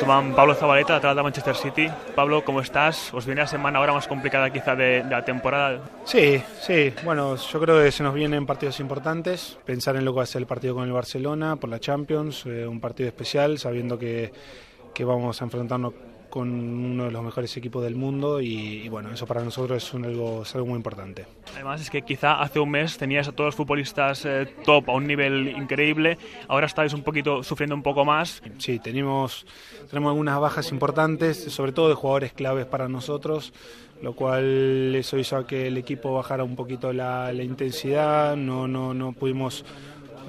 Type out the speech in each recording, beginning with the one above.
llaman Pablo Zabaleta, atrás de Manchester City. Pablo, ¿cómo estás? ¿Os viene la semana ahora más complicada quizá de, de, la temporada? Sí, sí. Bueno, yo creo que se nos vienen partidos importantes. Pensar en lo que va a ser el partido con el Barcelona por la Champions, eh, un partido especial, sabiendo que, que vamos a enfrentarnos con uno de los mejores equipos del mundo y, y bueno, eso para nosotros es, un, algo, es algo muy importante. Además es que quizá hace un mes tenías a todos los futbolistas eh, top a un nivel increíble, ahora estáis un poquito sufriendo un poco más. Sí, tenemos, tenemos algunas bajas importantes, sobre todo de jugadores claves para nosotros, lo cual eso hizo a que el equipo bajara un poquito la, la intensidad, no, no, no pudimos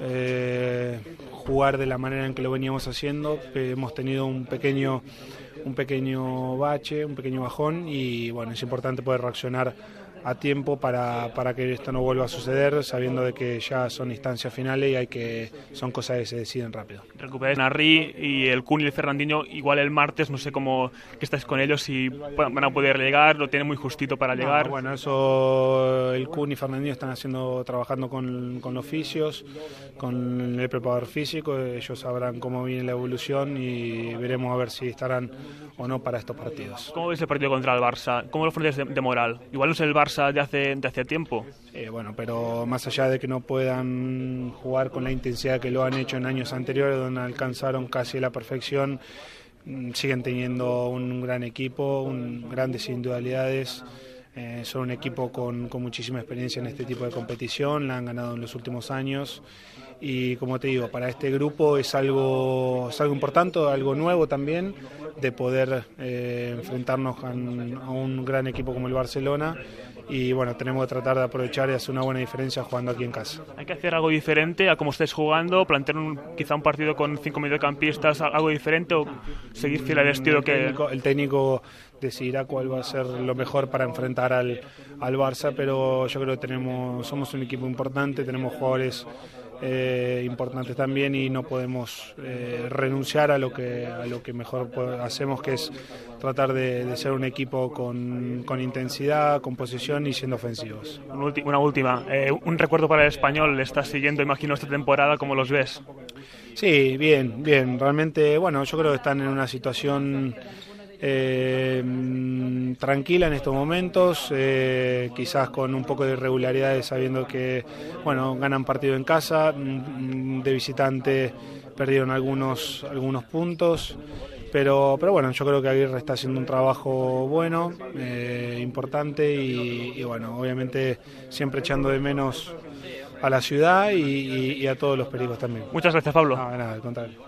eh, jugar de la manera en que lo veníamos haciendo, hemos tenido un pequeño un pequeño bache, un pequeño bajón y bueno, es importante poder reaccionar a tiempo para, para, que esto no vuelva a suceder, sabiendo de que ya son instancias finales y hay que son cosas que se deciden rápido. Recuperáis Narri y el Kun y el Fernandinho igual el martes, no sé cómo que estáis con ellos si van a poder llegar, lo tienen muy justito para no, llegar. Bueno, eso el Kun y Fernandinho están haciendo trabajando con, con los fisios, con el preparador físico, ellos sabrán cómo viene la evolución y veremos a ver si estarán o no para estos partidos. ¿Cómo ves el partido contra el Barça? ¿Cómo lo ofreces de, de moral? Igual no es el Barça de hace, hace tiempo. Eh, bueno, pero más allá de que no puedan jugar con la intensidad que lo han hecho en años anteriores, donde alcanzaron casi la perfección, siguen teniendo un gran equipo, un, grandes individualidades. Eh, son un equipo con, muchísima experiencia en este tipo de competición, la han ganado en los últimos años y como te digo, para este grupo es algo, es algo importante, algo nuevo también, de poder eh, enfrentarnos a un gran equipo como el Barcelona y bueno, tenemos que tratar de aprovechar y hacer una buena diferencia jugando aquí en casa. Hay que hacer algo diferente a cómo estáis jugando, plantear un, quizá un partido con cinco mediocampistas, algo diferente o seguir fiel al estilo que... Técnico, el técnico decidirá cuál va a ser lo mejor para enfrentar al, al Barça, pero yo creo que tenemos, somos un equipo importante, tenemos jugadores eh, importantes también y no podemos eh, renunciar a lo que a lo que mejor hacemos que es tratar de, de ser un equipo con, con, intensidad, con posición y siendo ofensivos. Una última, eh, un recuerdo para el español, le estás siguiendo imagino esta temporada, ¿cómo los ves? Sí, bien, bien, realmente bueno, yo creo que están en una situación eh, tranquila en estos momentos, eh, quizás con un poco de irregularidades sabiendo que bueno ganan partido en casa, de visitante perdieron algunos, algunos puntos. Pero, pero bueno, yo creo que Aguirre está haciendo un trabajo bueno, eh, importante y, y, bueno, obviamente siempre echando de menos a la ciudad y, y, y a todos los pericos también. Muchas gracias, Pablo. No, nada, al contrario.